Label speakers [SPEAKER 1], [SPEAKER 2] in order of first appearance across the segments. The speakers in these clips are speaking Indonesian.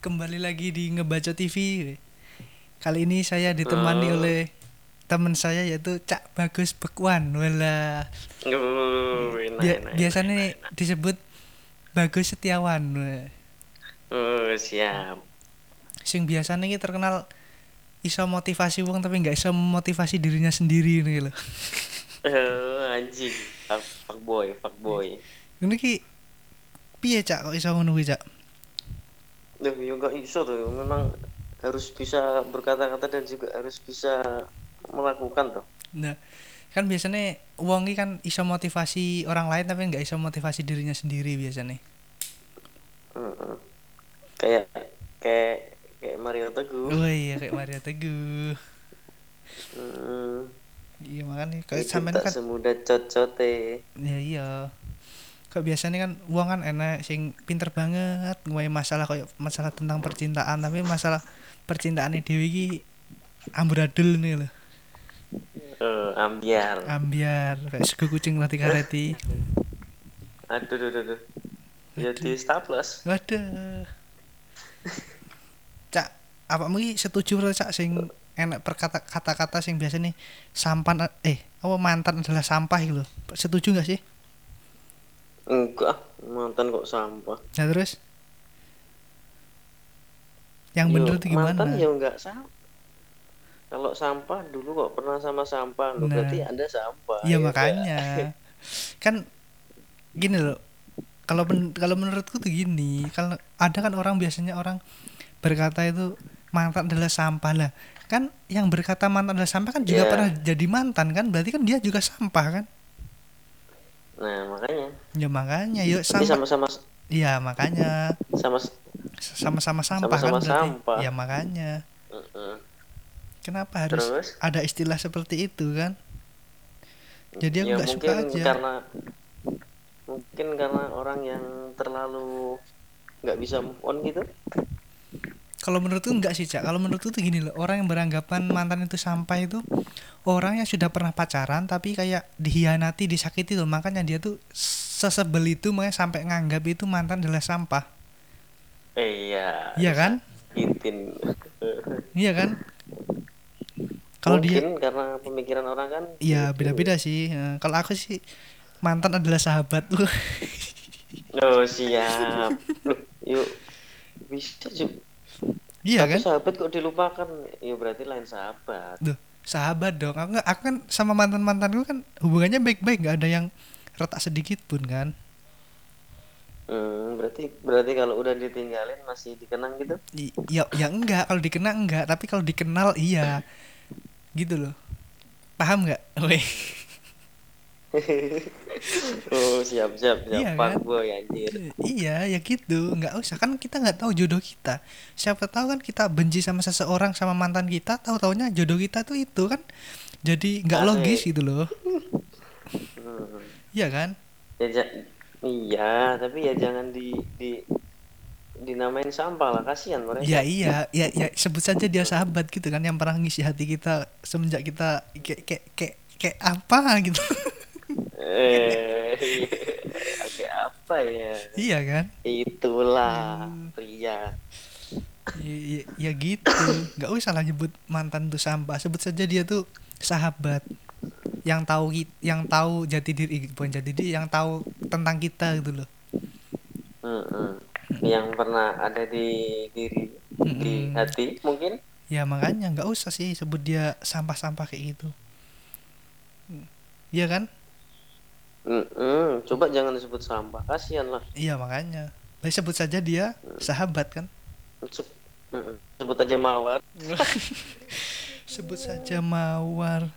[SPEAKER 1] kembali lagi di ngebaca TV. Kali ini saya ditemani
[SPEAKER 2] Hmm.
[SPEAKER 1] oleh teman saya yaitu Cak Bagus Bekwan. Wala.
[SPEAKER 2] Uh,
[SPEAKER 1] Bia- biasanya disebut Bagus Setiawan. Wah.
[SPEAKER 2] Uh, siap.
[SPEAKER 1] Sing biasanya ini terkenal iso motivasi wong tapi nggak iso motivasi dirinya sendiri nih loh.
[SPEAKER 2] Uh, anjing. Fuck, fuck boy, fuck boy.
[SPEAKER 1] Ini ki piye Cak kok iso ngono Cak?
[SPEAKER 2] Duh, ya nggak iso tuh. Memang harus bisa berkata-kata dan juga harus bisa melakukan tuh.
[SPEAKER 1] Nah, kan biasanya wong iki kan iso motivasi orang lain tapi nggak iso motivasi dirinya sendiri biasanya.
[SPEAKER 2] Uh-uh. Kayak kayak kayak Mario Teguh.
[SPEAKER 1] Oh iya kayak Mario Teguh.
[SPEAKER 2] Hmm,
[SPEAKER 1] Iya makanya kayak sampean kan
[SPEAKER 2] semudah cocote.
[SPEAKER 1] ya iya. Kok biasanya kan wong kan enak sing pinter banget ngomongin masalah kayak masalah tentang percintaan tapi masalah percintaan dewi iki amburadul nih loh.
[SPEAKER 2] Uh, ambiar.
[SPEAKER 1] Ambiar kayak sego kucing latih kareti.
[SPEAKER 2] Aduh, aduh, aduh, aduh. Ya di staples.
[SPEAKER 1] Waduh. Cak, apa mungkin setuju ora Cak sing enak perkata kata-kata sing biasa nih sampan eh apa mantan adalah sampah gitu. Setuju nggak sih?
[SPEAKER 2] Enggak, mantan kok sampah.
[SPEAKER 1] Nah terus yang
[SPEAKER 2] Yo,
[SPEAKER 1] bener itu gimana?
[SPEAKER 2] Mantan ya enggak sampah. Kalau sampah dulu kok pernah sama sampah, loh,
[SPEAKER 1] Nah.
[SPEAKER 2] berarti ada sampah.
[SPEAKER 1] Iya
[SPEAKER 2] ya
[SPEAKER 1] makanya kan gini loh. Kalau men- kalau menurutku tuh gini, kalau ada kan orang biasanya orang berkata itu mantan adalah sampah lah. Kan yang berkata mantan adalah sampah kan juga
[SPEAKER 2] Iya.
[SPEAKER 1] pernah jadi mantan kan, berarti kan dia juga sampah kan?
[SPEAKER 2] Nah, makanya.
[SPEAKER 1] Ya makanya yuk sama
[SPEAKER 2] sama-sama
[SPEAKER 1] Iya makanya
[SPEAKER 2] sama
[SPEAKER 1] sama-sama sampah
[SPEAKER 2] Sama-sama
[SPEAKER 1] kan
[SPEAKER 2] sampah.
[SPEAKER 1] Ya makanya.
[SPEAKER 2] Heeh.
[SPEAKER 1] Kenapa harus
[SPEAKER 2] Terus
[SPEAKER 1] ada istilah seperti itu kan? Jadi aku
[SPEAKER 2] ya
[SPEAKER 1] suka aja.
[SPEAKER 2] karena mungkin karena orang yang terlalu nggak bisa move on gitu.
[SPEAKER 1] Kalau menurutku enggak sih, Cak. Kalau menurutku tuh gini loh, orang yang beranggapan mantan itu sampah itu orang yang sudah pernah pacaran tapi kayak dihianati, disakiti loh. Makanya dia tuh sesebel itu makanya sampai nganggap itu mantan adalah sampah.
[SPEAKER 2] Iya.
[SPEAKER 1] Iya kan?
[SPEAKER 2] Itin.
[SPEAKER 1] Iya kan? Kalau dia
[SPEAKER 2] karena pemikiran orang kan.
[SPEAKER 1] Iya
[SPEAKER 2] gitu.
[SPEAKER 1] beda-beda sih. Eh, Kalau aku sih mantan adalah sahabat lu.
[SPEAKER 2] Oh siap. Loh, yuk bisa juga.
[SPEAKER 1] iya kan?
[SPEAKER 2] sahabat kok dilupakan? Ya berarti lain sahabat.
[SPEAKER 1] Duh, sahabat dong. Aku nggak- aku kan sama mantan mantanku kan hubungannya baik-baik, nggak ada yang retak sedikit pun kan.
[SPEAKER 2] Hmm, berarti berarti kalau udah ditinggalin masih dikenang gitu?
[SPEAKER 1] I- Ya ya enggak, kalau dikenal enggak, tapi kalau dikenal iya. Gitu loh. Paham nggak? Weh.
[SPEAKER 2] oh siap siap siap.
[SPEAKER 1] Iya,
[SPEAKER 2] Fuck
[SPEAKER 1] kan?
[SPEAKER 2] boy anjir.
[SPEAKER 1] iya, ya gitu. Nggak usah kan kita nggak tahu jodoh kita. Siapa tahu kan kita benci sama seseorang sama mantan kita, tahu taunya jodoh kita tuh itu kan. Jadi nggak logis gitu loh.
[SPEAKER 2] Hmm.
[SPEAKER 1] Iya kan?
[SPEAKER 2] Ya ja- iya, tapi ya jangan di di dinamain sampah lah, kasihan mereka.
[SPEAKER 1] Ya iya, ya ya sebut saja dia sahabat gitu kan yang pernah ngisi hati kita semenjak kita kayak kayak kayak, kayak apa gitu.
[SPEAKER 2] Eh, apa ya?
[SPEAKER 1] iya kan?
[SPEAKER 2] Itulah
[SPEAKER 1] Hmm.
[SPEAKER 2] pria.
[SPEAKER 1] Ya, ya, ya gitu. nggak usah lah nyebut mantan tuh sampah. Sebut saja dia tuh sahabat yang tahu yang tahu jati diri bukan jati diri yang tahu tentang kita gitu loh.
[SPEAKER 2] Mm-mm. Yang pernah ada di diri di
[SPEAKER 1] Mm-mm.
[SPEAKER 2] hati mungkin.
[SPEAKER 1] Ya makanya nggak usah sih sebut dia sampah-sampah kayak gitu. Iya kan?
[SPEAKER 2] Mm-mm. Coba jangan disebut sampah, kasihan lah.
[SPEAKER 1] Iya makanya. Baik sebut saja dia sahabat kan.
[SPEAKER 2] Se-. Sebut aja mawar.
[SPEAKER 1] sebut saja mawar.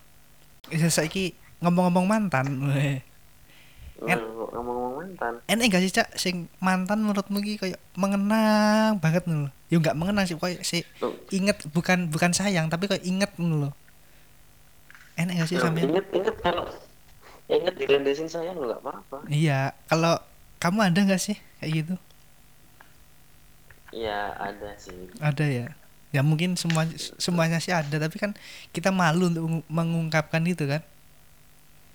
[SPEAKER 1] Ya saiki ngomong-ngomong mantan. weh. En-
[SPEAKER 2] Mm, Ngomong-ngomong mantan.
[SPEAKER 1] Enak gak sih Cak sing mantan menurutmu ki kayak mengenang banget loh. Ya nggak mengenang sih kayak si
[SPEAKER 2] Loh,
[SPEAKER 1] inget bukan bukan sayang tapi kayak inget loh. Enak gak sih
[SPEAKER 2] loh,
[SPEAKER 1] sampean?
[SPEAKER 2] Ingat ingat kalau ingat dilandesin sayang nggak apa-apa.
[SPEAKER 1] Iya, kalau kamu ada nggak sih kayak gitu?
[SPEAKER 2] Ya ada sih.
[SPEAKER 1] Ada ya. Ya mungkin semua semuanya sih ada, tapi kan kita malu untuk mengu- mengungkapkan itu kan.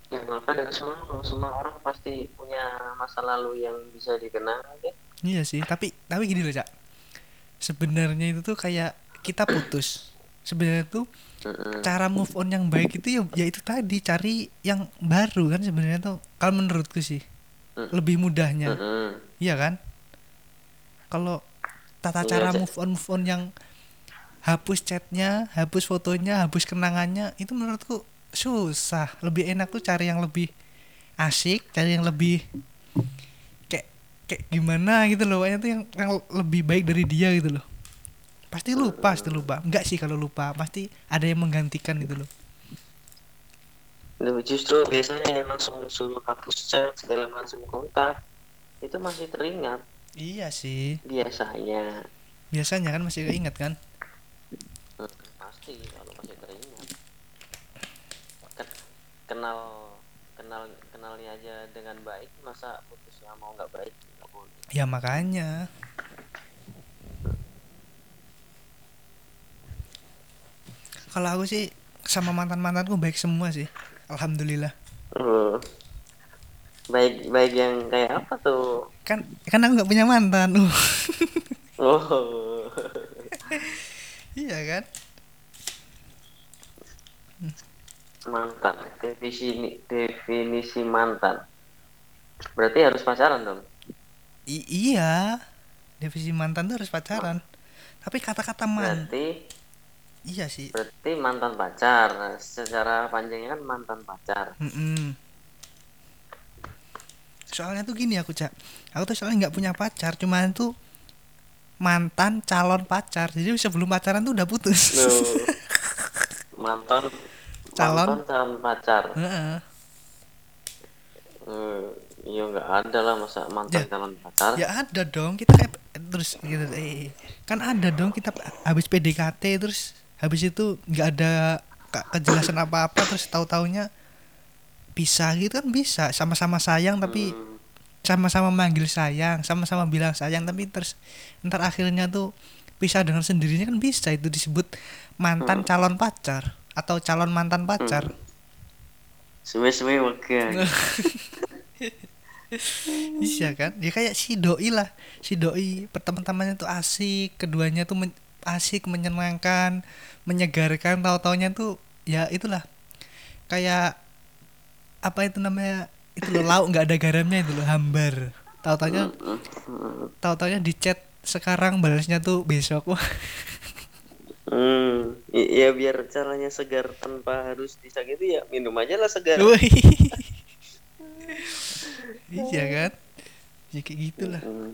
[SPEAKER 2] Ya maka dan semua semua orang pasti punya masa lalu yang bisa dikenang ya.
[SPEAKER 1] Iya sih, tapi tapi gini loh, Cak. sebenarnya itu tuh kayak kita putus sebenarnya tuh. Cara move on yang baik itu ya, ya itu tadi cari yang baru kan sebenarnya tuh. Kalau menurutku sih lebih mudahnya. Iya kan? Kalau tata
[SPEAKER 2] Iya,
[SPEAKER 1] cara move on move on yang hapus chatnya hapus fotonya hapus kenangannya itu menurutku susah. Lebih enak tuh cari yang lebih asik cari yang lebih kayak kayak gimana gitu loh. Pokoknya tuh yang, yang lebih baik dari dia gitu loh pasti lupa pasti lupa. Enggak sih kalau lupa pasti ada yang menggantikan gitu loh.
[SPEAKER 2] Justru biasanya yang langsung suruh hapus chat segala macam kontak itu masih teringat.
[SPEAKER 1] Iya sih.
[SPEAKER 2] Biasanya.
[SPEAKER 1] Biasanya kan masih keinget kan?
[SPEAKER 2] Hmm, pasti kalau masih teringat. Ken- kenal kenal kenalnya aja dengan baik masa putusnya mau nggak baik? Nggak boleh.
[SPEAKER 1] Ya makanya kalau aku sih sama mantan mantanku baik semua sih. Alhamdulillah.
[SPEAKER 2] Hmm. baik baik yang kayak apa tuh?
[SPEAKER 1] Kan kan aku nggak punya mantan. Uh
[SPEAKER 2] oh.
[SPEAKER 1] Iya kan?
[SPEAKER 2] Mantan definisi definisi mantan. Berarti harus pacaran dong?
[SPEAKER 1] I- iya. Definisi mantan tuh harus pacaran. Tapi kata-kata man
[SPEAKER 2] berarti
[SPEAKER 1] iya sih.
[SPEAKER 2] Berarti mantan pacar. Nah, secara panjangnya kan mantan pacar.
[SPEAKER 1] Mm-mm. soalnya tuh gini aku cak. Aku tuh soalnya nggak punya pacar cuman tuh mantan calon pacar. Jadi sebelum pacaran tuh udah putus.
[SPEAKER 2] Loh, mantan
[SPEAKER 1] Calon?
[SPEAKER 2] mantan calon pacar.
[SPEAKER 1] Heeh.
[SPEAKER 2] Eh, iya nggak ada lah masa mantan
[SPEAKER 1] Ya.
[SPEAKER 2] calon pacar.
[SPEAKER 1] Ya ada dong kita kayak terus gitu eh kan ada dong kita habis PDKT terus habis itu nggak ada ke- kejelasan apa apa terus tahu taunya bisa gitu kan bisa. Sama-sama sayang tapi
[SPEAKER 2] Hmm,
[SPEAKER 1] sama-sama manggil sayang sama-sama bilang sayang tapi terus ntar akhirnya tuh pisah dengan sendirinya kan bisa. Itu disebut mantan calon pacar atau calon mantan pacar.
[SPEAKER 2] Suwe-suwe wega
[SPEAKER 1] Iya kan? Ya kayak si doi lah. Si doi perteman-temannya tuh asik, keduanya tuh men- asik, menyenangkan, menyegarkan, tahu-taunya tuh ya itulah. Kayak apa itu namanya? Itu loh lauk nggak ada garamnya itu loh, hambar. Tahu-taunya tahu-taunya di chat sekarang balasnya tuh besok. Wah,
[SPEAKER 2] hmm. Ya biar caranya segar tanpa harus disakiti ya minum aja lah segar
[SPEAKER 1] iya kan? Ya kayak gitulah.
[SPEAKER 2] Hmm.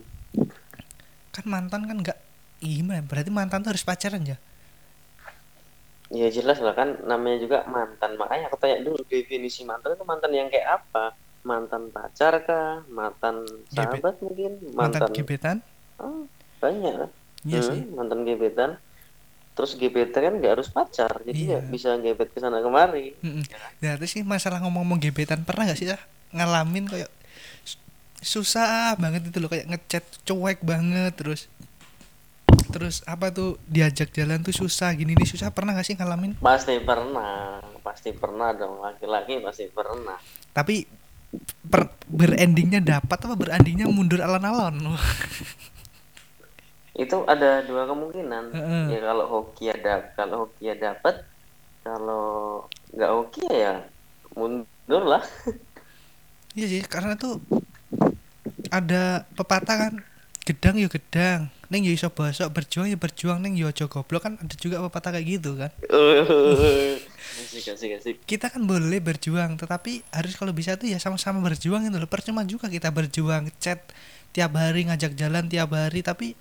[SPEAKER 1] Kan mantan kan nggak gimana? Berarti mantan tuh harus pacaran ya?
[SPEAKER 2] Ya jelas lah kan namanya juga mantan makanya aku tanya dulu definisi mantan itu mantan yang kayak apa mantan pacar kah mantan
[SPEAKER 1] Gebet.
[SPEAKER 2] sahabat mungkin
[SPEAKER 1] Mantan
[SPEAKER 2] mantan,
[SPEAKER 1] gebetan?
[SPEAKER 2] Oh, banyak
[SPEAKER 1] Iya
[SPEAKER 2] Hmm,
[SPEAKER 1] sih.
[SPEAKER 2] mantan gebetan terus gebetan kan nggak harus pacar jadi
[SPEAKER 1] Iya.
[SPEAKER 2] ya bisa gebet ke sana kemari
[SPEAKER 1] Mm-mm. Nah terus sih masalah ngomong-ngomong gebetan pernah gak sih ya ngalamin kayak su- susah banget itu loh kayak ngechat cuek banget terus terus apa tuh diajak jalan tuh susah gini nih susah. Pernah gak sih ngalamin?
[SPEAKER 2] Pasti pernah pasti pernah dong. Laki-laki pasti pernah.
[SPEAKER 1] Tapi per, berendingnya dapat apa berendingnya mundur alon-alon?
[SPEAKER 2] Itu ada dua kemungkinan.
[SPEAKER 1] Heeh.
[SPEAKER 2] ya kalau hoki ada kalau hoki dapat kalau nggak hoki ya mundur lah.
[SPEAKER 1] Iya sih karena tuh ada pepatah kan gedang yo gedang neng yo iso bosok berjuang yo berjuang neng yo aja goblok kan ada juga pepatah kayak gitu kan?
[SPEAKER 2] Asik asik asik.
[SPEAKER 1] Kita kan boleh berjuang tetapi harus kalau bisa tuh ya sama-sama berjuang itu loh. Percuma juga kita berjuang chat tiap hari ngajak jalan tiap hari tapi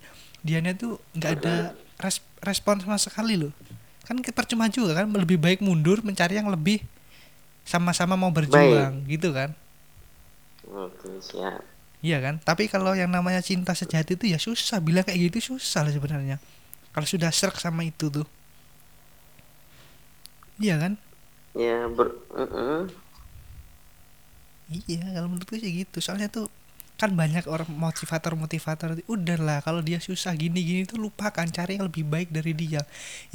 [SPEAKER 1] dianya tuh nggak ada res- respon sama sekali loh. Kan kita percuma juga kan lebih baik mundur mencari yang lebih sama-sama mau berjuang gitu kan?
[SPEAKER 2] Oke siap
[SPEAKER 1] iya kan tapi kalau yang namanya cinta sejati itu ya susah bilang kayak gitu susah lah sebenarnya kalau sudah serak sama itu tuh iya kan
[SPEAKER 2] ya ber Mm-mm.
[SPEAKER 1] Iya, kalau menurutku sih gitu. Soalnya tuh kan banyak orang motivator-motivator udahlah kalau dia susah gini-gini tuh lupakan cari yang lebih baik dari dia.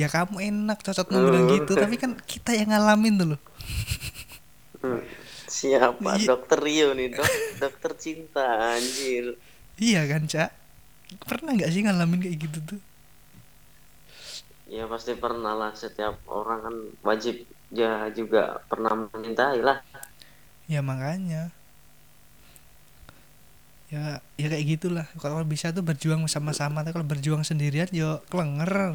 [SPEAKER 1] Ya kamu enak cocok bilang
[SPEAKER 2] Oh.
[SPEAKER 1] gitu, tapi kan kita yang ngalamin tuh loh.
[SPEAKER 2] Hmm. Siapa?
[SPEAKER 1] Iya.
[SPEAKER 2] dokter Rio nih dok. Dokter cinta anjir.
[SPEAKER 1] Iya kan, Cak? Pernah nggak sih ngalamin kayak gitu tuh?
[SPEAKER 2] ya pasti pernah lah. Setiap orang kan wajib ya juga pernah mencintai lah.
[SPEAKER 1] Ya makanya. Ya ya kayak gitulah. Kalau bisa tuh berjuang sama-sama. Tapi kalau berjuang sendirian yo kelenger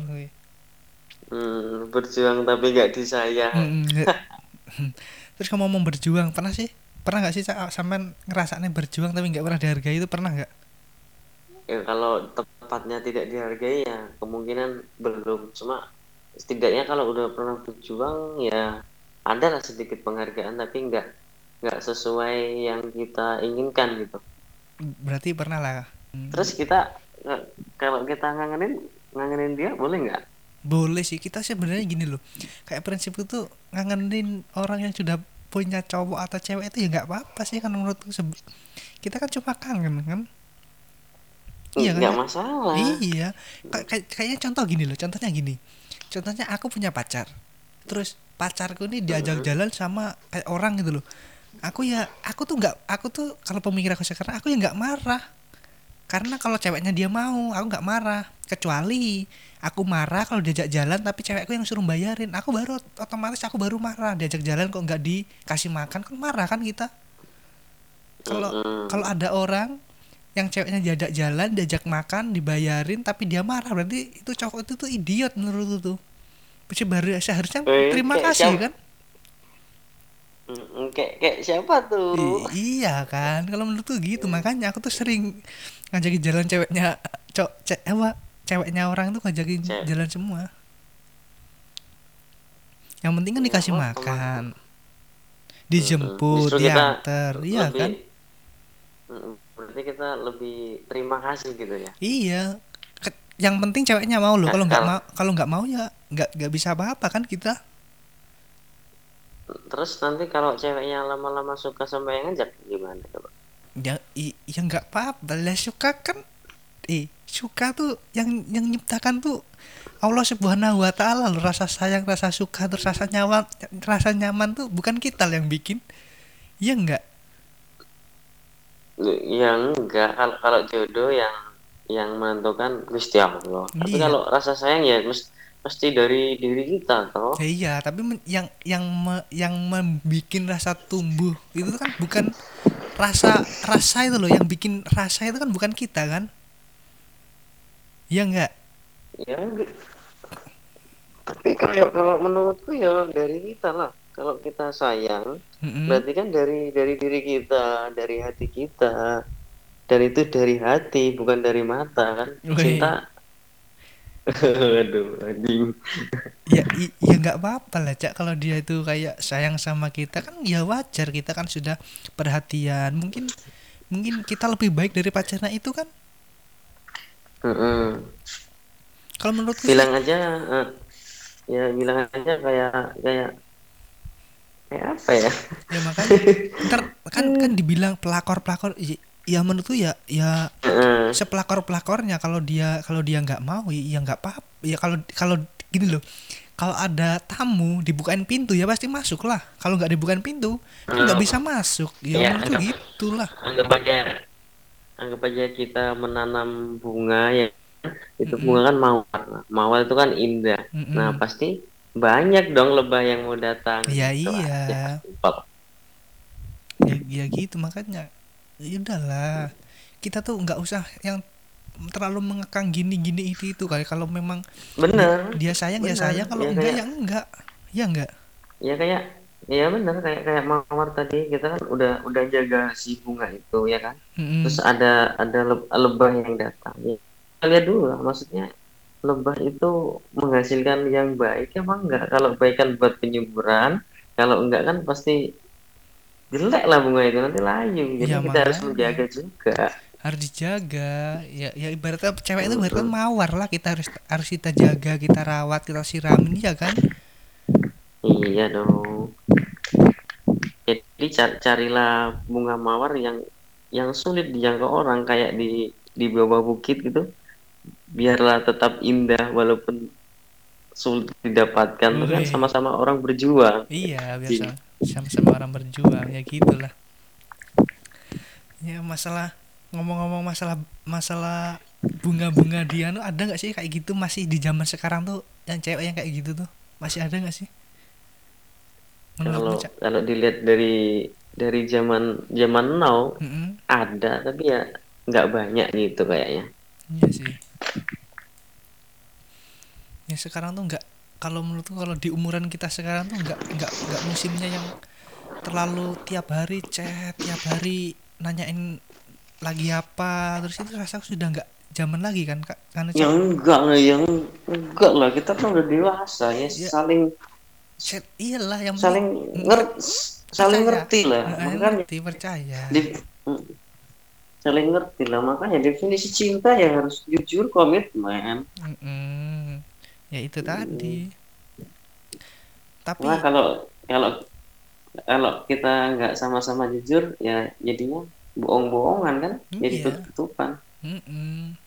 [SPEAKER 2] hmm, berjuang tapi gak disayang.
[SPEAKER 1] Mm, nggak- terus kamu mau berjuang pernah sih? Pernah nggak sih sampean ngerasain berjuang tapi nggak pernah dihargai itu pernah nggak?
[SPEAKER 2] Ya kalau tepatnya tidak dihargai ya kemungkinan belum. Cuma setidaknya kalau udah pernah berjuang ya ada lah sedikit penghargaan tapi nggak nggak sesuai yang kita inginkan gitu.
[SPEAKER 1] Berarti pernah lah.
[SPEAKER 2] Terus kita kalau kita ngangenin ngangenin dia boleh nggak
[SPEAKER 1] boleh sih kita sebenarnya gini loh. Kayak prinsipku tuh ngangenin orang yang sudah punya cowok atau cewek itu ya nggak apa-apa sih kan menurutku kita kan cuma kangen kan? Iya
[SPEAKER 2] nggak
[SPEAKER 1] kan?
[SPEAKER 2] masalah.
[SPEAKER 1] Iya. Kay- kayak kayaknya contoh gini loh contohnya gini. Contohnya aku punya pacar. Terus pacarku ini diajak
[SPEAKER 2] Mhm.
[SPEAKER 1] jalan sama kayak orang gitu loh. Aku ya aku tuh nggak aku tuh kalau pemikiran aku sekarang aku ya nggak marah. Karena kalau ceweknya dia mau aku nggak marah kecuali aku marah kalau diajak jalan tapi cewekku yang suruh bayarin. Aku baru otomatis aku baru marah. Diajak jalan kok nggak dikasih makan kan marah kan kita? Kalau kalau ada orang yang ceweknya diajak jalan diajak makan dibayarin tapi dia marah berarti itu cowok itu tuh idiot menurut tuh. Pasti baru seharusnya
[SPEAKER 2] Eh,
[SPEAKER 1] terima kasih kan?
[SPEAKER 2] Kayak kayak siapa tuh?
[SPEAKER 1] I- iya kan? Kalau menurut tuh gitu. Makanya aku tuh sering ngajakin jalan ceweknya cok ce apa ceweknya orang tuh ngajakin
[SPEAKER 2] Cewek.
[SPEAKER 1] jalan semua. Yang penting kan dikasih makan. dijemput
[SPEAKER 2] Justru kita
[SPEAKER 1] diantar iya
[SPEAKER 2] lebih-
[SPEAKER 1] kan?
[SPEAKER 2] Berarti kita lebih terima kasih gitu ya?
[SPEAKER 1] Iya. Yang penting ceweknya mau loh. Kalau nggak mau kalau nggak mau ya nggak nggak bisa apa-apa kan kita?
[SPEAKER 2] Terus nanti kalau ceweknya lama-lama suka sama yang ngajak gimana coba?
[SPEAKER 1] Ya i- ya nggak apa-apa. Lah suka kan eh suka tuh yang yang nyiptakan tuh Allah subhanahu wa ta'ala loh rasa sayang rasa suka terus rasa nyaman rasa nyaman tuh bukan kita yang bikin. Iya nggak?
[SPEAKER 2] Ya enggak kalau kalau jodoh yang yang menentukan Gusti Allah. Tapi
[SPEAKER 1] Iya.
[SPEAKER 2] kalau rasa sayang ya mesti mesti dari diri kita toh.
[SPEAKER 1] Ya iya tapi yang yang me- yang membikin rasa tumbuh itu kan bukan rasa rasa itu loh yang bikin rasa itu kan bukan kita kan iya nggak?
[SPEAKER 2] Ya enggak. tapi kalau kalau menurutku ya dari kita lah. Kalau kita sayang
[SPEAKER 1] Mm-mm.
[SPEAKER 2] berarti kan dari dari diri kita dari hati kita. Dan itu dari hati bukan dari mata kan.
[SPEAKER 1] Wih.
[SPEAKER 2] cinta. Aduh anjing.
[SPEAKER 1] Ya i- ya nggak apa-apa lah cak. Kalau dia itu kayak sayang sama kita kan ya wajar. Kita kan sudah perhatian. Mungkin mungkin kita lebih baik dari pacarnya itu kan
[SPEAKER 2] Mm-mm.
[SPEAKER 1] kalau menurutku sih-
[SPEAKER 2] bilang aja eh, ya bilang aja kayak kayak kayak apa ya?
[SPEAKER 1] Ya makanya. Ntar kan kan dibilang pelakor pelakor ya, ya menurutku ya ya
[SPEAKER 2] Heeh.
[SPEAKER 1] sepelakor pelakornya kalau dia kalau dia nggak mau ya nggak apa ya kalau kalau gini loh kalau ada tamu dibukain pintu ya pasti masuk lah. Kalau nggak dibukain pintu nggak bisa masuk. Ya
[SPEAKER 2] Iya,
[SPEAKER 1] menurutku
[SPEAKER 2] anggap-
[SPEAKER 1] gitulah
[SPEAKER 2] anggap aja anggap aja kita menanam bunga ya itu
[SPEAKER 1] Mm-mm.
[SPEAKER 2] bunga kan mawar mawar itu kan indah
[SPEAKER 1] Mm-mm.
[SPEAKER 2] nah pasti banyak dong lebah yang mau datang
[SPEAKER 1] Ya
[SPEAKER 2] Gitu
[SPEAKER 1] iya.
[SPEAKER 2] aja. Simpel.
[SPEAKER 1] ya, ya gitu makanya ya udahlah kita tuh nggak usah yang terlalu mengekang gini gini itu itu kali kalau memang
[SPEAKER 2] bener
[SPEAKER 1] dia sayang ya
[SPEAKER 2] Benar.
[SPEAKER 1] sayang kalau
[SPEAKER 2] Ya,
[SPEAKER 1] enggak
[SPEAKER 2] kayak-
[SPEAKER 1] ya enggak ya enggak
[SPEAKER 2] ya kayak ya bener. Kayak kayak mawar tadi kita kan udah udah jaga si bunga itu ya kan?
[SPEAKER 1] Mm-mm.
[SPEAKER 2] terus ada ada leb- lebah yang datang. Ya kita lihat dulu lah maksudnya lebah itu menghasilkan yang baik emang enggak kalau baik kan buat penyuburan kalau enggak kan pasti jelek lah bunga itu nanti layu jadi
[SPEAKER 1] Ya,
[SPEAKER 2] kita harus menjaga juga.
[SPEAKER 1] Harus dijaga. Ya ya ibaratnya cewek itu ibaratnya mawar lah kita harus harus kita jaga kita rawat kita siramin ya kan?
[SPEAKER 2] Iya dong jadi car- carilah bunga mawar yang yang sulit dijangkau orang kayak di di bawah bukit gitu. Biarlah tetap indah walaupun sulit didapatkan Itu kan
[SPEAKER 1] Wih.
[SPEAKER 2] sama-sama orang berjuang.
[SPEAKER 1] Iya biasa. Sama-sama orang berjuang ya gitulah. Ya masalah ngomong-ngomong masalah masalah bunga-bunga dia ada nggak sih kayak gitu masih di zaman sekarang tuh? Yang cewek yang kayak gitu tuh masih ada nggak sih
[SPEAKER 2] kalau kalau dilihat dari dari zaman zaman now
[SPEAKER 1] Mm-mm.
[SPEAKER 2] ada tapi ya nggak banyak gitu kayaknya
[SPEAKER 1] iya sih ya sekarang tuh nggak kalau menurutku kalau di umuran kita sekarang tuh nggak nggak nggak musimnya yang terlalu tiap hari chat tiap hari nanyain lagi apa terus itu rasa sudah nggak zaman lagi kan kak karena
[SPEAKER 2] yang enggak lah yang enggak lah kita kan udah dewasa ya
[SPEAKER 1] Ya.
[SPEAKER 2] saling
[SPEAKER 1] iyalah yang
[SPEAKER 2] saling
[SPEAKER 1] penting
[SPEAKER 2] nger saling ngerti lah makanya
[SPEAKER 1] ngerti percaya.
[SPEAKER 2] di- mm, saling ngerti lah makanya definisi cinta ya harus jujur komitmen.
[SPEAKER 1] Ya itu tadi. Tapi
[SPEAKER 2] Nah kalau kalau kalau kita nggak sama-sama jujur ya jadinya bohong-bohongan kan jadi
[SPEAKER 1] Iya.
[SPEAKER 2] tutup-tutupan.
[SPEAKER 1] Mm-mm.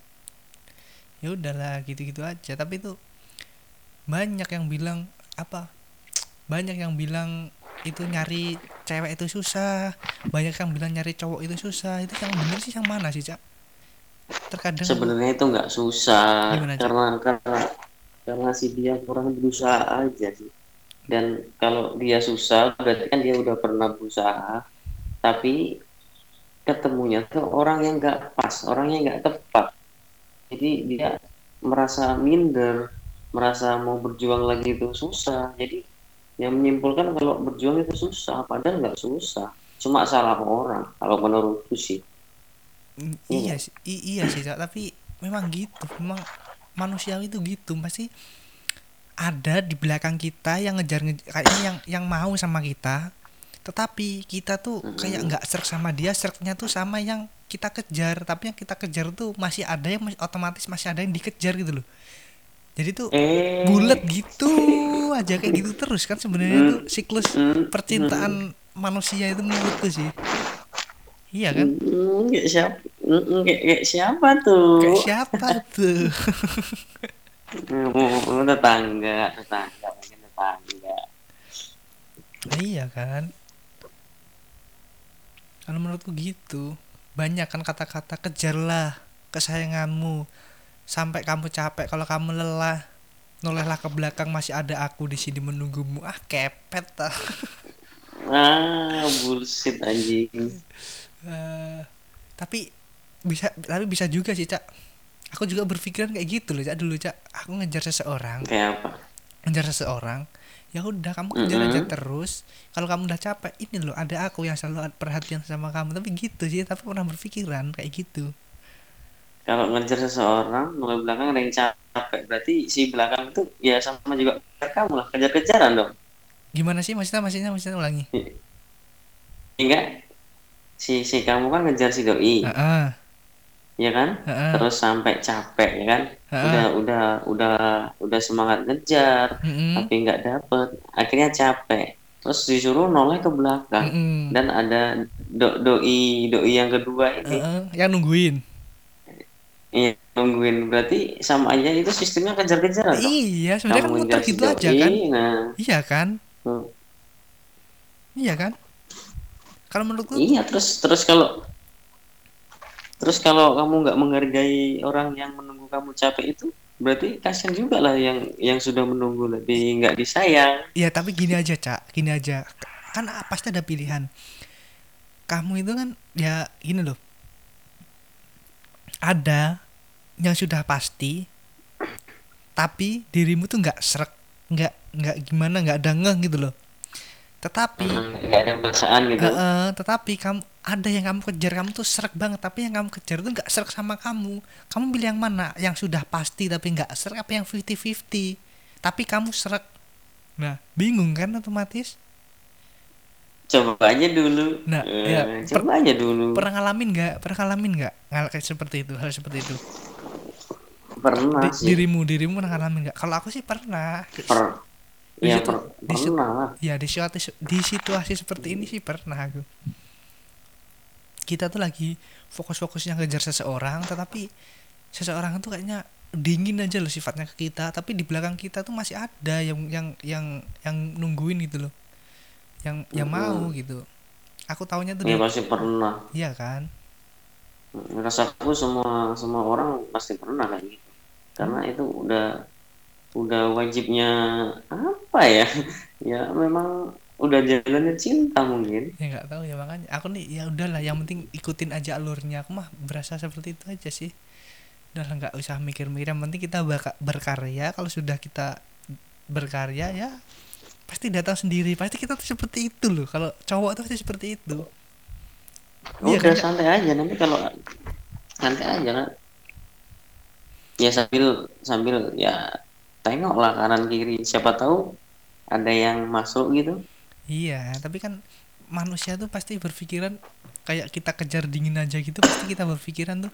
[SPEAKER 1] ya udahlah gitu-gitu aja. Tapi itu banyak yang bilang apa banyak yang bilang itu nyari cewek itu susah. Banyak yang bilang nyari cowok itu susah. Itu yang bener sih yang mana sih cak? Terkadang
[SPEAKER 2] sebenarnya itu nggak susah.
[SPEAKER 1] Gimana,
[SPEAKER 2] karena karena karena si dia kurang berusaha aja sih. Dan kalau dia susah berarti kan dia udah pernah berusaha. Tapi ketemunya tuh orang yang nggak pas orang yang nggak tepat. Jadi dia merasa minder merasa mau berjuang lagi itu susah. Jadi yang menyimpulkan kalau berjuang itu susah padahal nggak susah. Cuma salah orang kalau menurutku sih.
[SPEAKER 1] Mm,
[SPEAKER 2] Iya.
[SPEAKER 1] iya sih iya sih tapi memang gitu memang manusiawi itu gitu. Pasti ada di belakang kita yang ngejar ngejar kayaknya yang yang mau sama kita. Tetapi kita tuh kayak nggak serk sama dia serknya tuh sama yang kita kejar. Tapi yang kita kejar tuh masih ada yang masih otomatis masih ada yang dikejar gitu loh jadi tuh
[SPEAKER 2] eh.
[SPEAKER 1] bulat gitu aja kayak gitu terus kan sebenarnya tuh siklus
[SPEAKER 2] mm,
[SPEAKER 1] percintaan manusia itu menurutku sih. Iya kan?
[SPEAKER 2] Mm, kayak siapa? Mm, kayak, kayak siapa tuh?
[SPEAKER 1] kayak siapa tuh?
[SPEAKER 2] Tetangga, tetangga, mungkin tetangga.
[SPEAKER 1] Nah, iya kan? Kalau menurutku gitu banyak kan kata-kata kejarlah kesayanganmu sampai kamu capek kalau kamu lelah nolehlah ke belakang masih ada aku di sini menunggumu. Ah kepet ah.
[SPEAKER 2] Ah, bullshit anjing.
[SPEAKER 1] Eh, tapi bisa tapi bisa juga sih cak. Aku juga berpikiran kayak gitu loh cak dulu cak. Aku ngejar seseorang.
[SPEAKER 2] Kayak apa?
[SPEAKER 1] ngejar seseorang. Ya udah kamu kejar aja
[SPEAKER 2] Mm-mm.
[SPEAKER 1] terus. Kalau kamu udah capek ini loh ada aku yang selalu perhatian sama kamu. Tapi gitu sih tapi pernah berpikiran kayak gitu
[SPEAKER 2] Kalau ngejar seseorang, mulai belakang ada yang capek. Berarti si belakang itu ya sama juga kamu lah, kejar-kejaran dong.
[SPEAKER 1] gimana sih? Maksudnya maksudnya maksudnya ulangi.
[SPEAKER 2] Hingga si si kamu kan ngejar si doi,
[SPEAKER 1] Heeh,
[SPEAKER 2] ya kan?
[SPEAKER 1] heeh,
[SPEAKER 2] Terus sampai capek, ya kan?
[SPEAKER 1] heeh,
[SPEAKER 2] Udah udah udah udah semangat ngejar,
[SPEAKER 1] mm-mm,
[SPEAKER 2] tapi nggak dapet. Akhirnya capek. Terus disuruh noleh ke belakang.
[SPEAKER 1] Mm-mm,
[SPEAKER 2] dan ada do- doi doi yang kedua ini.
[SPEAKER 1] Heeh, yang nungguin
[SPEAKER 2] iya nungguin. Berarti sama aja itu sistemnya kejar-kejaran dong
[SPEAKER 1] iya sebenarnya kan muter gitu aja kan?
[SPEAKER 2] nah.
[SPEAKER 1] Iya kan?
[SPEAKER 2] Hmm.
[SPEAKER 1] iya kan? Kalau menurutku
[SPEAKER 2] iya terus terus kalau terus kalau kamu nggak menghargai orang yang menunggu kamu capek itu berarti kasihan juga lah yang yang sudah menunggu. Lebih nggak disayang.
[SPEAKER 1] Ya tapi gini aja cak. Gini aja. Kan pasti ada pilihan. Kamu itu kan ya gini loh ada yang sudah pasti tapi dirimu tuh nggak serak nggak nggak gimana nggak ada ngeh gitu loh. Tetapi
[SPEAKER 2] Hmm, nggak ada perasaan gitu.
[SPEAKER 1] Eh, eh, tetapi kamu ada yang kamu kejar kamu tuh serak banget tapi yang kamu kejar tuh nggak serak sama kamu. Kamu pilih yang mana? Yang sudah pasti tapi nggak serak apa yang 50-50 tapi kamu serak nah bingung kan otomatis
[SPEAKER 2] coba aja dulu.
[SPEAKER 1] Nah,
[SPEAKER 2] Eh,
[SPEAKER 1] ya,
[SPEAKER 2] coba aja dulu.
[SPEAKER 1] pernah ngalamin nggak? Pernah ngalamin nggak ngal kayak seperti itu hal seperti itu?
[SPEAKER 2] Pernah
[SPEAKER 1] Di-
[SPEAKER 2] sih.
[SPEAKER 1] dirimu dirimu pernah ngalamin nggak? Kalau aku sih pernah.
[SPEAKER 2] Per
[SPEAKER 1] Di
[SPEAKER 2] ya
[SPEAKER 1] situ-
[SPEAKER 2] per-
[SPEAKER 1] di situ-
[SPEAKER 2] pernah lah.
[SPEAKER 1] ya di situasi di situasi seperti ini sih pernah aku. Kita tuh lagi fokus-fokusnya ngejar seseorang tetapi seseorang itu kayaknya dingin aja loh sifatnya ke kita tapi di belakang kita tuh masih ada yang yang yang yang nungguin gitu loh yang yang
[SPEAKER 2] Mm-mm.
[SPEAKER 1] mau gitu. Aku taunya tuh
[SPEAKER 2] ya
[SPEAKER 1] dia
[SPEAKER 2] pasti pernah.
[SPEAKER 1] Iya kan?
[SPEAKER 2] Rasaku semua semua orang pasti pernah kayak gitu. Karena itu udah udah wajibnya apa ya? Ya memang udah jalannya cinta mungkin.
[SPEAKER 1] Ya nggak tahu ya makanya. Aku nih ya udahlah yang penting ikutin aja alurnya. Aku mah berasa seperti itu aja sih. Udahlah nggak usah mikir-mikir. Yang penting kita berkarya. Kalau sudah kita berkarya ya pasti datang sendiri. Pasti kita tuh seperti itu loh. Kalau cowok tuh pasti seperti itu. Iya
[SPEAKER 2] udah
[SPEAKER 1] kan,
[SPEAKER 2] santai aja. Nanti kalau santai aja kan ya sambil sambil ya tengok lah kanan kiri. Siapa tahu ada yang masuk gitu.
[SPEAKER 1] Iya tapi kan manusia tuh pasti berpikiran kayak kita kejar dingin aja gitu pasti kita berpikiran tuh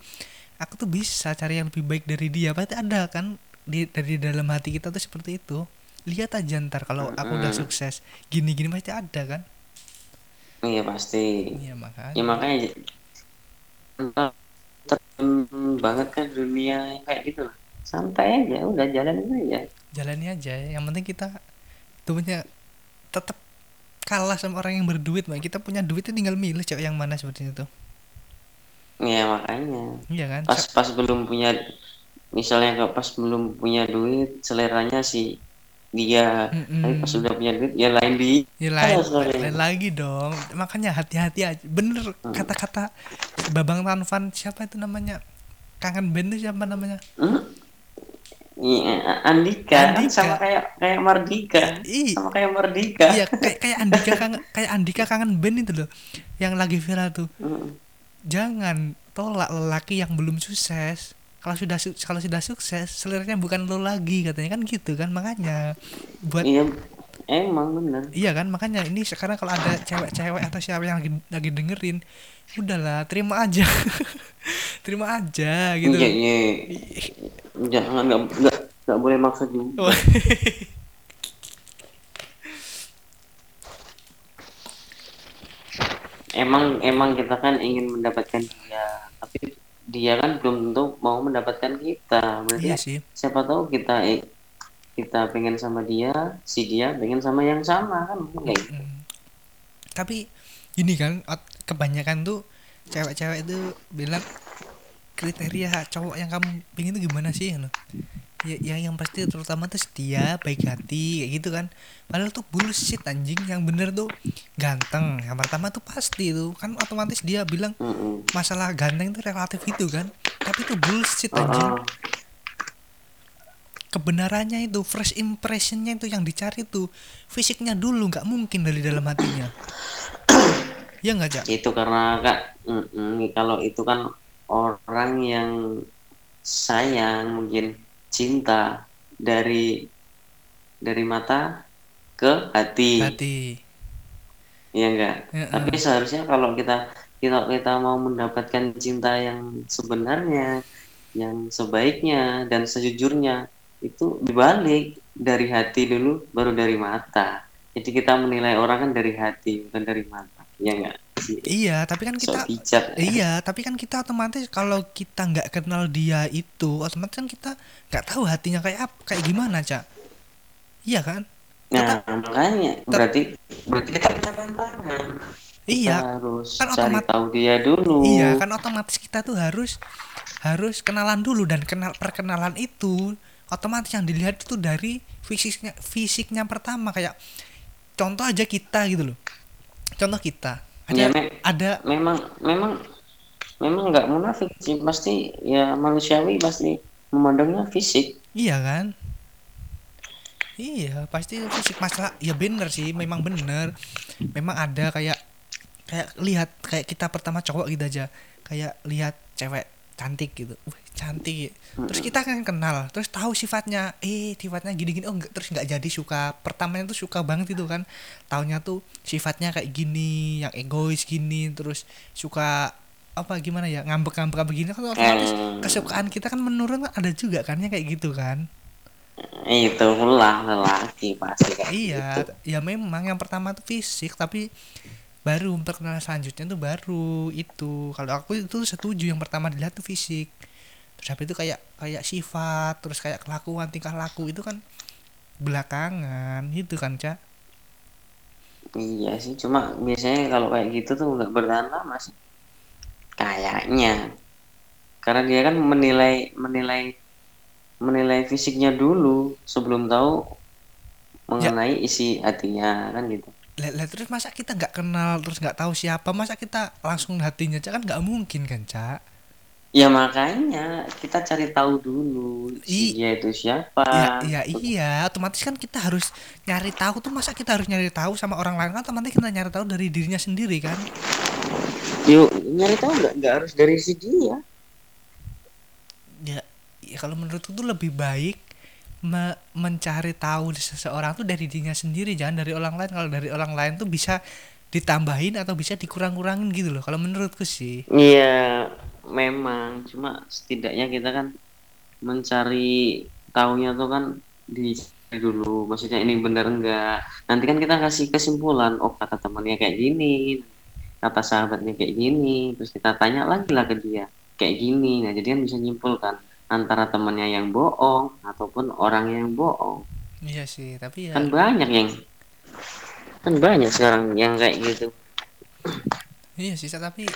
[SPEAKER 1] aku tuh bisa cari yang lebih baik dari dia. Pasti ada kan di dari dalam hati kita tuh seperti itu lihat aja ntar kalau aku udah sukses gini-gini pasti ada kan?
[SPEAKER 2] Iya pasti.
[SPEAKER 1] Iya makanya.
[SPEAKER 2] Ya makanya terjun banget kan dunia yang kayak gitu. Lah santai aja udah jalan aja.
[SPEAKER 1] Jalani aja yang penting kita tuh punya tetap kalah sama orang yang berduit Mbak. kita punya duit tuh tinggal milih cewek yang mana seperti itu
[SPEAKER 2] ya makanya.
[SPEAKER 1] Iya kan?
[SPEAKER 2] Pas pas belum punya misalnya pas belum punya duit seleranya si dia
[SPEAKER 1] Mm-mm.
[SPEAKER 2] tapi pas sudah punya duit ya lain di
[SPEAKER 1] Ya lain,
[SPEAKER 2] sorry.
[SPEAKER 1] lain lagi dong. Makanya hati-hati aja. Bener kata-kata Babang Tanvan siapa itu namanya? Kangen band itu siapa namanya?
[SPEAKER 2] Hmm? Iya, Andika, kan
[SPEAKER 1] Andika.
[SPEAKER 2] sama kayak kayak Mardika
[SPEAKER 1] Ih,
[SPEAKER 2] sama kayak Mardika
[SPEAKER 1] iya kayak kayak Andika kangen kayak Andika kangen band itu loh. Yang lagi viral tuh.
[SPEAKER 2] Mm.
[SPEAKER 1] Jangan tolak lelaki yang belum sukses. Kalau sudah su- kalau sudah sukses, seliranya bukan lo lagi katanya. Kan gitu kan. Makanya. Buat
[SPEAKER 2] iya emang bener.
[SPEAKER 1] Iya kan makanya ini sekarang kalau ada cewek-cewek atau siapa yang lagi, lagi dengerin udahlah terima aja. Terima aja gitu.
[SPEAKER 2] Iya iya. Jangan nggak nggak nggak boleh maksa juga.
[SPEAKER 1] Oh.
[SPEAKER 2] emang emang kita kan ingin mendapatkan dia tapi dia kan belum tentu mau mendapatkan kita berarti
[SPEAKER 1] iya sih
[SPEAKER 2] siapa tahu kita eh, kita pengen sama dia si dia pengen sama yang sama kan mungkin kayak gitu.
[SPEAKER 1] Mm. tapi ini kan kebanyakan tuh cewek-cewek itu bilang kriteria cowok yang kamu pengen itu gimana sih gitu. ya, yang yang pasti terutama tuh setia baik hati kayak gitu kan. Padahal tuh bullshit anjing. Yang bener tuh ganteng. Yang pertama tuh pasti tuh kan otomatis dia bilang masalah ganteng itu relatif itu kan. Tapi itu bullshit anjing.
[SPEAKER 2] Ah,
[SPEAKER 1] kebenarannya itu first impressionnya itu yang dicari tuh. Fisiknya dulu nggak mungkin dari dalam hatinya. Ya nggak cak?
[SPEAKER 2] Itu karena kak mm-mm, kalau itu kan orang yang sayang mungkin cinta dari dari mata ke hati,
[SPEAKER 1] hati.
[SPEAKER 2] Ya enggak
[SPEAKER 1] Heeh.
[SPEAKER 2] tapi seharusnya kalau kita kita kita mau mendapatkan cinta yang sebenarnya yang sebaiknya dan sejujurnya itu dibalik dari hati dulu baru dari mata. Jadi kita menilai orang kan dari hati bukan dari mata. Ya enggak sih
[SPEAKER 1] iya tapi kan kita
[SPEAKER 2] bijak ya.
[SPEAKER 1] iya tapi kan kita otomatis kalau kita nggak kenal dia itu otomatis kan kita nggak tahu hatinya kayak apa kayak gimana cak iya kan
[SPEAKER 2] Nah, makanya berarti berarti kita tantangan.
[SPEAKER 1] iya
[SPEAKER 2] Kita harus
[SPEAKER 1] kan
[SPEAKER 2] cari
[SPEAKER 1] otomat-
[SPEAKER 2] tahu dia dulu.
[SPEAKER 1] Iya, kan otomatis kita tuh harus harus kenalan dulu dan kenal perkenalan itu otomatis yang dilihat itu dari fisiknya fisiknya pertama kayak contoh aja kita gitu loh. Contoh kita. Ada
[SPEAKER 2] Ya, Me-
[SPEAKER 1] ada
[SPEAKER 2] memang memang memang nggak munafik sih pasti ya manusiawi pasti memandangnya fisik.
[SPEAKER 1] iya kan? Iya, pasti fisik masalah ya bener sih, memang bener. Memang ada kayak kayak lihat kayak kita pertama cowok gitu aja. Kayak lihat cewek cantik gitu. Wih, cantik. Terus kita kan kenal, terus tahu sifatnya. Eh, sifatnya gini-gini. Oh, enggak, terus nggak jadi suka. Pertamanya tuh suka banget itu kan. Taunya tuh sifatnya kayak gini, yang egois gini, terus suka apa gimana ya ngambek-ngambek apa gini kan otomatis
[SPEAKER 2] Hmm.
[SPEAKER 1] kesukaan kita kan menurun kan ada juga kan yang kayak gitu kan
[SPEAKER 2] Itu lah lelaki pasti kayak
[SPEAKER 1] Iya,
[SPEAKER 2] gitu.
[SPEAKER 1] ya memang yang pertama tuh fisik, tapi baru perkenalan selanjutnya tuh baru itu. Kalau aku itu setuju yang pertama dilihat tuh fisik. Terus habis itu kayak kayak sifat, terus kayak kelakuan, tingkah laku itu kan belakangan itu kan, Cak.
[SPEAKER 2] Iya sih, cuma biasanya kalau kayak gitu tuh nggak bertahan lama sih. Kayaknya. karena dia kan menilai menilai menilai fisiknya dulu sebelum tahu mengenai isi hatinya kan gitu
[SPEAKER 1] Lah, terus masa kita nggak kenal terus nggak tahu siapa masa kita langsung hatinya cak? Kan nggak mungkin kan cak?
[SPEAKER 2] Ya makanya kita cari tahu dulu
[SPEAKER 1] I-
[SPEAKER 2] si dia itu siapa.
[SPEAKER 1] Ya, ya iya. Otomatis kan kita harus nyari tahu tuh masa kita harus nyari tahu sama orang lain? Kan otomatis kita nyari tahu dari dirinya sendiri kan?
[SPEAKER 2] Yuk nyari tahu nggak? Nggak harus dari si dia.
[SPEAKER 1] Ya, ya kalau menurutku tuh lebih baik me- mencari tahu seseorang tuh dari dirinya sendiri jangan dari orang lain kalau dari orang lain tuh bisa ditambahin atau bisa dikurang-kurangin gitu loh kalau menurutku sih
[SPEAKER 2] Iya, memang. Cuma setidaknya kita kan mencari tahunya tuh kan di dulu. Maksudnya ini benar enggak. Nanti kan kita kasih kesimpulan. Oh kata temannya kayak gini, kata sahabatnya kayak gini. Terus kita tanya lagi lah ke dia kayak gini. Nah jadi kan bisa nyimpulkan antara temannya yang bohong ataupun orang yang bohong.
[SPEAKER 1] iya sih tapi ya
[SPEAKER 2] Kan banyak yang kan banyak sekarang yang kayak gitu.
[SPEAKER 1] iya sih tapi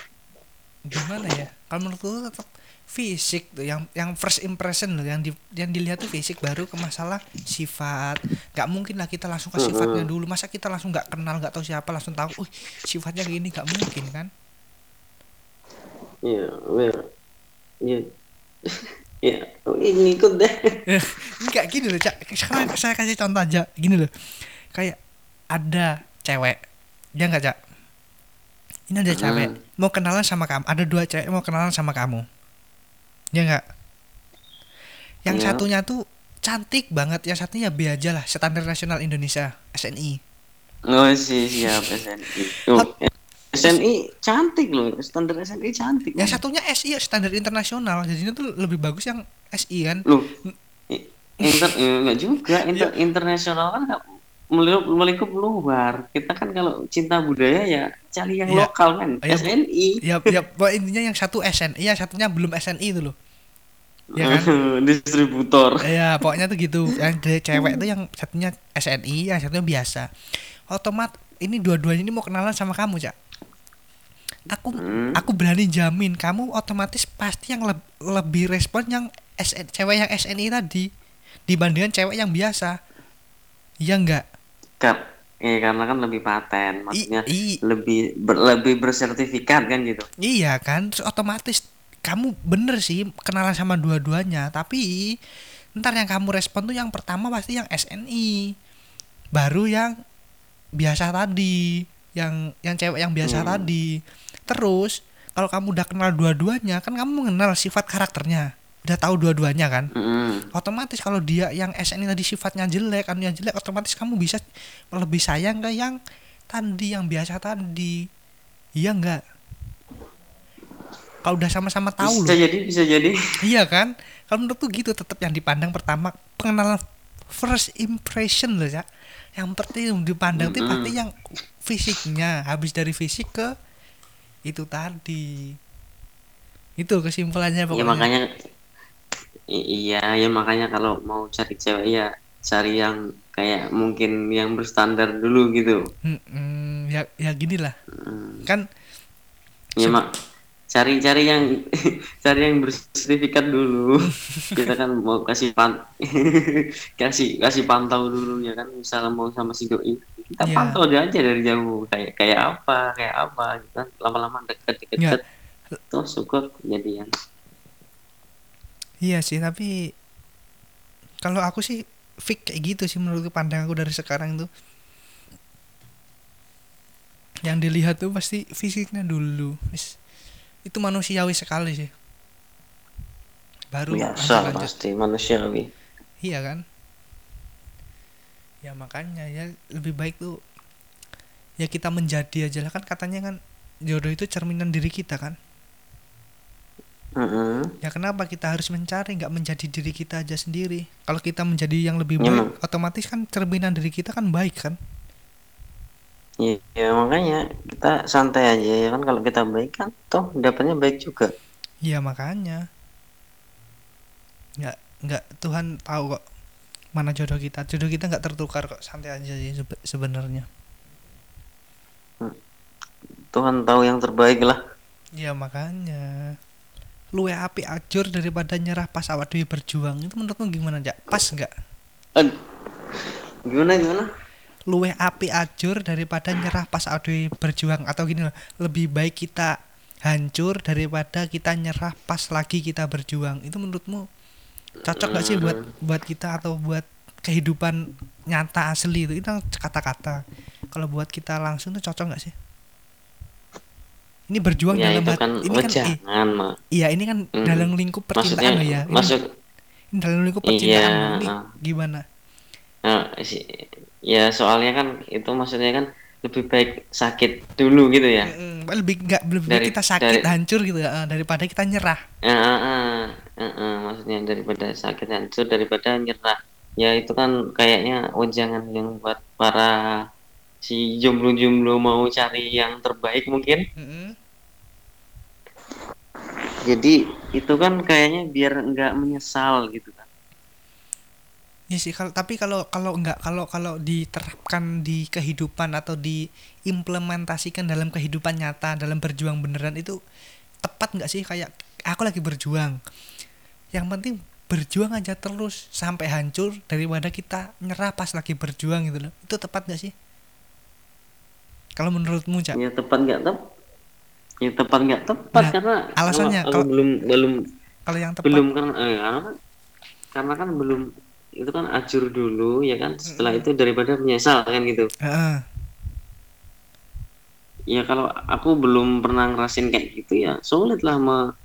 [SPEAKER 1] gimana ya? Kalau menurutku tetap fisik tuh yang yang first impression loh yang di, yang dilihat tuh fisik baru ke masalah sifat. Nggak mungkin lah kita langsung ke sifatnya dulu. Masa kita langsung nggak kenal nggak tahu siapa langsung tahu uh sifatnya gini nggak mungkin kan?
[SPEAKER 2] Iya, well, iya, iya, ini ikut deh.
[SPEAKER 1] nggak gini loh cak. Sekarang saya kasih contoh aja. Gini loh. Kayak ada cewek. Ya nggak cak? Ini ada cewek. Mau kenalan sama kamu. Ada dua cewek mau kenalan sama kamu. Ya nggak? Yang
[SPEAKER 2] Iya.
[SPEAKER 1] satunya tuh cantik banget. Yang satunya B aja lah. Standar nasional Indonesia SNI
[SPEAKER 2] Oh sih siap SNI. Oh, SNI cantik loh, standar SNI cantik.
[SPEAKER 1] yang satunya SI ya, standar internasional jadinya tuh lebih bagus yang SI kan
[SPEAKER 2] Loh, inter eh, enggak juga, inter internasional kan nggak melingkup, luar. Kita kan kalau cinta budaya ya cari yang
[SPEAKER 1] Iya.
[SPEAKER 2] lokal kan,
[SPEAKER 1] Iya, Bu.
[SPEAKER 2] SNI.
[SPEAKER 1] ya ya intinya yang satu SNI yang satunya belum SNI itu loh ya kan
[SPEAKER 2] Distributor.
[SPEAKER 1] Iya, pokoknya tuh gitu. Yang cewek tuh yang satunya SNI, yang satunya biasa. Otomat ini dua-duanya ini mau kenalan sama kamu, Cak. Aku
[SPEAKER 2] Hmm.
[SPEAKER 1] aku berani jamin kamu otomatis pasti yang leb- lebih respon yang SN, cewek yang SNI tadi dibandingkan cewek yang biasa. Iya enggak?
[SPEAKER 2] Kar- eh, karena kan lebih paten, maksudnya
[SPEAKER 1] i-
[SPEAKER 2] lebih ber- lebih bersertifikat kan gitu.
[SPEAKER 1] Iya kan, Terus otomatis kamu bener sih kenalan sama dua-duanya, tapi ntar yang kamu respon tuh yang pertama pasti yang SNI, baru yang biasa tadi, yang yang cewek yang biasa
[SPEAKER 2] Hmm.
[SPEAKER 1] tadi. Terus kalau kamu udah kenal dua-duanya, kan kamu mengenal sifat karakternya, udah tahu dua-duanya kan.
[SPEAKER 2] Mm-mm.
[SPEAKER 1] Otomatis kalau dia yang SNI tadi sifatnya jelek, anunya jelek, otomatis kamu bisa lebih sayang ke yang tadi yang biasa tadi. Iya enggak? Kalau udah sama-sama tahu
[SPEAKER 2] Bisa
[SPEAKER 1] loh.
[SPEAKER 2] jadi, bisa jadi.
[SPEAKER 1] Iya kan? Kalau menurutku gitu tetap yang dipandang pertama pengenalan first impression loh ya. Yang penting dipandang tuh
[SPEAKER 2] Mm-mm.
[SPEAKER 1] pasti yang fisiknya. Habis dari fisik ke itu tadi. Itu kesimpulannya
[SPEAKER 2] Ya
[SPEAKER 1] pokoknya.
[SPEAKER 2] makanya i- iya ya makanya kalau mau cari cewek ya cari yang kayak mungkin yang berstandar dulu gitu.
[SPEAKER 1] Mm-mm, ya ya gini lah.
[SPEAKER 2] Hmm.
[SPEAKER 1] Kan
[SPEAKER 2] Ya mak cari-cari yang cari yang bersertifikat dulu. Kita kan mau kasih pan kasih kasih pantau dulu ya kan misalnya mau sama si doi kita
[SPEAKER 1] Iya.
[SPEAKER 2] pantau dia aja dari jauh kayak kayak apa kayak apa gitu kan lama-lama deket deket
[SPEAKER 1] Ya.
[SPEAKER 2] deket tuh syukur jadian
[SPEAKER 1] Iya sih, tapi kalau aku sih fix kayak gitu sih menurut pandang aku dari sekarang tuh. Yang dilihat tuh pasti fisiknya dulu. Itu manusiawi sekali sih. Baru
[SPEAKER 2] biasa pasti manusiawi
[SPEAKER 1] Iya kan? Ya makanya ya lebih baik tuh ya kita menjadi aja lah kan katanya kan jodoh itu cerminan diri kita kan.
[SPEAKER 2] Mm-mm.
[SPEAKER 1] Ya kenapa kita harus mencari nggak menjadi diri kita aja sendiri? Kalau kita menjadi yang lebih
[SPEAKER 2] Ya,
[SPEAKER 1] baik, otomatis kan cerminan diri kita kan baik kan?
[SPEAKER 2] Iya, ya, makanya kita santai aja ya kan kalau kita baik kan toh dapatnya baik juga.
[SPEAKER 1] Iya makanya. Nggak nggak Tuhan tahu kok mana jodoh kita. Jodoh kita nggak tertukar kok. Santai aja sih sebe- sebenarnya.
[SPEAKER 2] Tuhan tahu yang terbaik lah.
[SPEAKER 1] Iya makanya. luwe api ajur daripada nyerah pas awak dewi berjuang itu menurutmu gimana cak pas nggak
[SPEAKER 2] gimana gimana
[SPEAKER 1] luwe api ajur daripada nyerah pas awak dewi berjuang atau gini loh lebih baik kita hancur daripada kita nyerah pas lagi kita berjuang itu menurutmu cocok gak sih buat buat kita atau buat kehidupan nyata asli itu? Itu kata-kata. Kalau buat kita langsung tuh cocok gak sih? Ini berjuang
[SPEAKER 2] ya
[SPEAKER 1] dalam
[SPEAKER 2] itu
[SPEAKER 1] hat-
[SPEAKER 2] kan
[SPEAKER 1] ini kan eh, iya ini kan
[SPEAKER 2] Mm.
[SPEAKER 1] dalam lingkup
[SPEAKER 2] maksudnya
[SPEAKER 1] percintaan loh ya. Ini,
[SPEAKER 2] masuk
[SPEAKER 1] ini dalam lingkup
[SPEAKER 2] Iya,
[SPEAKER 1] percintaan loh. ini
[SPEAKER 2] ah.
[SPEAKER 1] gimana?
[SPEAKER 2] Si- ya soalnya kan itu maksudnya kan lebih baik sakit dulu gitu ya.
[SPEAKER 1] Lebih nggak lebih
[SPEAKER 2] Dari-
[SPEAKER 1] kita sakit
[SPEAKER 2] dari-
[SPEAKER 1] hancur gitu ya, daripada kita nyerah.
[SPEAKER 2] Eh, eh, eh, maksudnya daripada sakit hancur daripada nyerah. Ya itu kan kayaknya wejangan yang buat para si jomblo-jomblo mau cari yang terbaik mungkin.
[SPEAKER 1] Mm-mm.
[SPEAKER 2] jadi itu kan kayaknya biar nggak menyesal gitu kan.
[SPEAKER 1] Iya sih kalau tapi kalau kalau nggak kalau kalau diterapkan di kehidupan atau diimplementasikan dalam kehidupan nyata dalam berjuang beneran itu tepat nggak sih? Kayak aku lagi berjuang yang penting berjuang aja terus sampai hancur daripada kita nyerah pas lagi berjuang gitu loh. Itu tepat nggak sih? Kalau menurutmu cak?
[SPEAKER 2] Ya tepat nggak tepat ya tepat nggak tepat
[SPEAKER 1] Nah,
[SPEAKER 2] karena
[SPEAKER 1] alasannya
[SPEAKER 2] kalau
[SPEAKER 1] kalau-
[SPEAKER 2] belum belum
[SPEAKER 1] kalau yang tepat
[SPEAKER 2] belum karena eh, karena kan karena kan belum itu kan ajur dulu ya kan? Setelah itu daripada menyesal kan gitu.
[SPEAKER 1] Heeh.
[SPEAKER 2] ya kalau aku belum pernah ngerasin kayak gitu ya sulit lah me-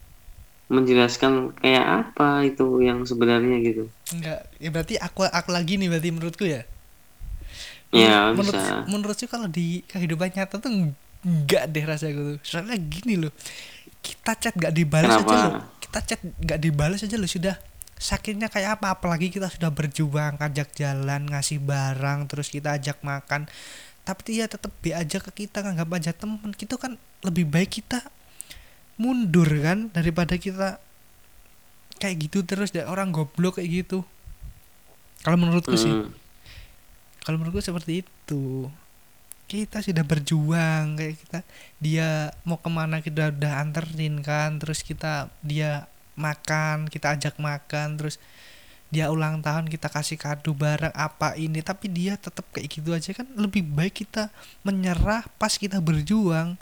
[SPEAKER 2] menjelaskan kayak apa itu yang sebenarnya gitu.
[SPEAKER 1] Enggak ya berarti aku aku lagi nih berarti menurutku ya.
[SPEAKER 2] Ya
[SPEAKER 1] menurut
[SPEAKER 2] bisa.
[SPEAKER 1] menurutku kalau di kehidupan nyata tuh enggak deh rasa gitu soalnya gini loh kita chat nggak dibalas aja
[SPEAKER 2] Kenapa?
[SPEAKER 1] loh. Kita chat nggak dibalas aja loh sudah. Sakitnya kayak apa? Apalagi kita sudah berjuang ajak jalan ngasih barang terus kita ajak makan. Tapi dia tetap be aja ke kita nganggap aja temen. Gitu kan lebih baik kita mundur kan daripada kita kayak gitu terus dan orang goblok kayak gitu. Kalau menurutku sih.
[SPEAKER 2] Hmm.
[SPEAKER 1] kalau menurutku seperti itu. Kita sudah berjuang kayak kita dia mau ke mana kita udah anterin kan terus kita dia makan kita ajak makan terus dia ulang tahun kita kasih kado barang apa ini tapi dia tetap kayak gitu aja kan. Lebih baik kita menyerah pas kita berjuang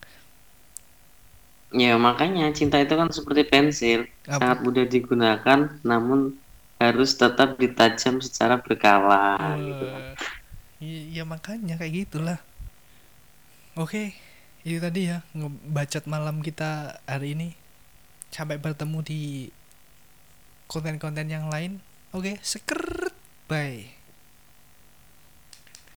[SPEAKER 2] ya makanya cinta itu kan seperti pensil.
[SPEAKER 1] Apa?
[SPEAKER 2] sangat mudah digunakan namun harus tetap ditajam secara berkala gitu kan.
[SPEAKER 1] Eh, iya makanya kayak gitulah. Oke itu tadi ya ngebacot malam kita hari ini. Sampai bertemu di konten-konten yang lain. Oke sekert bye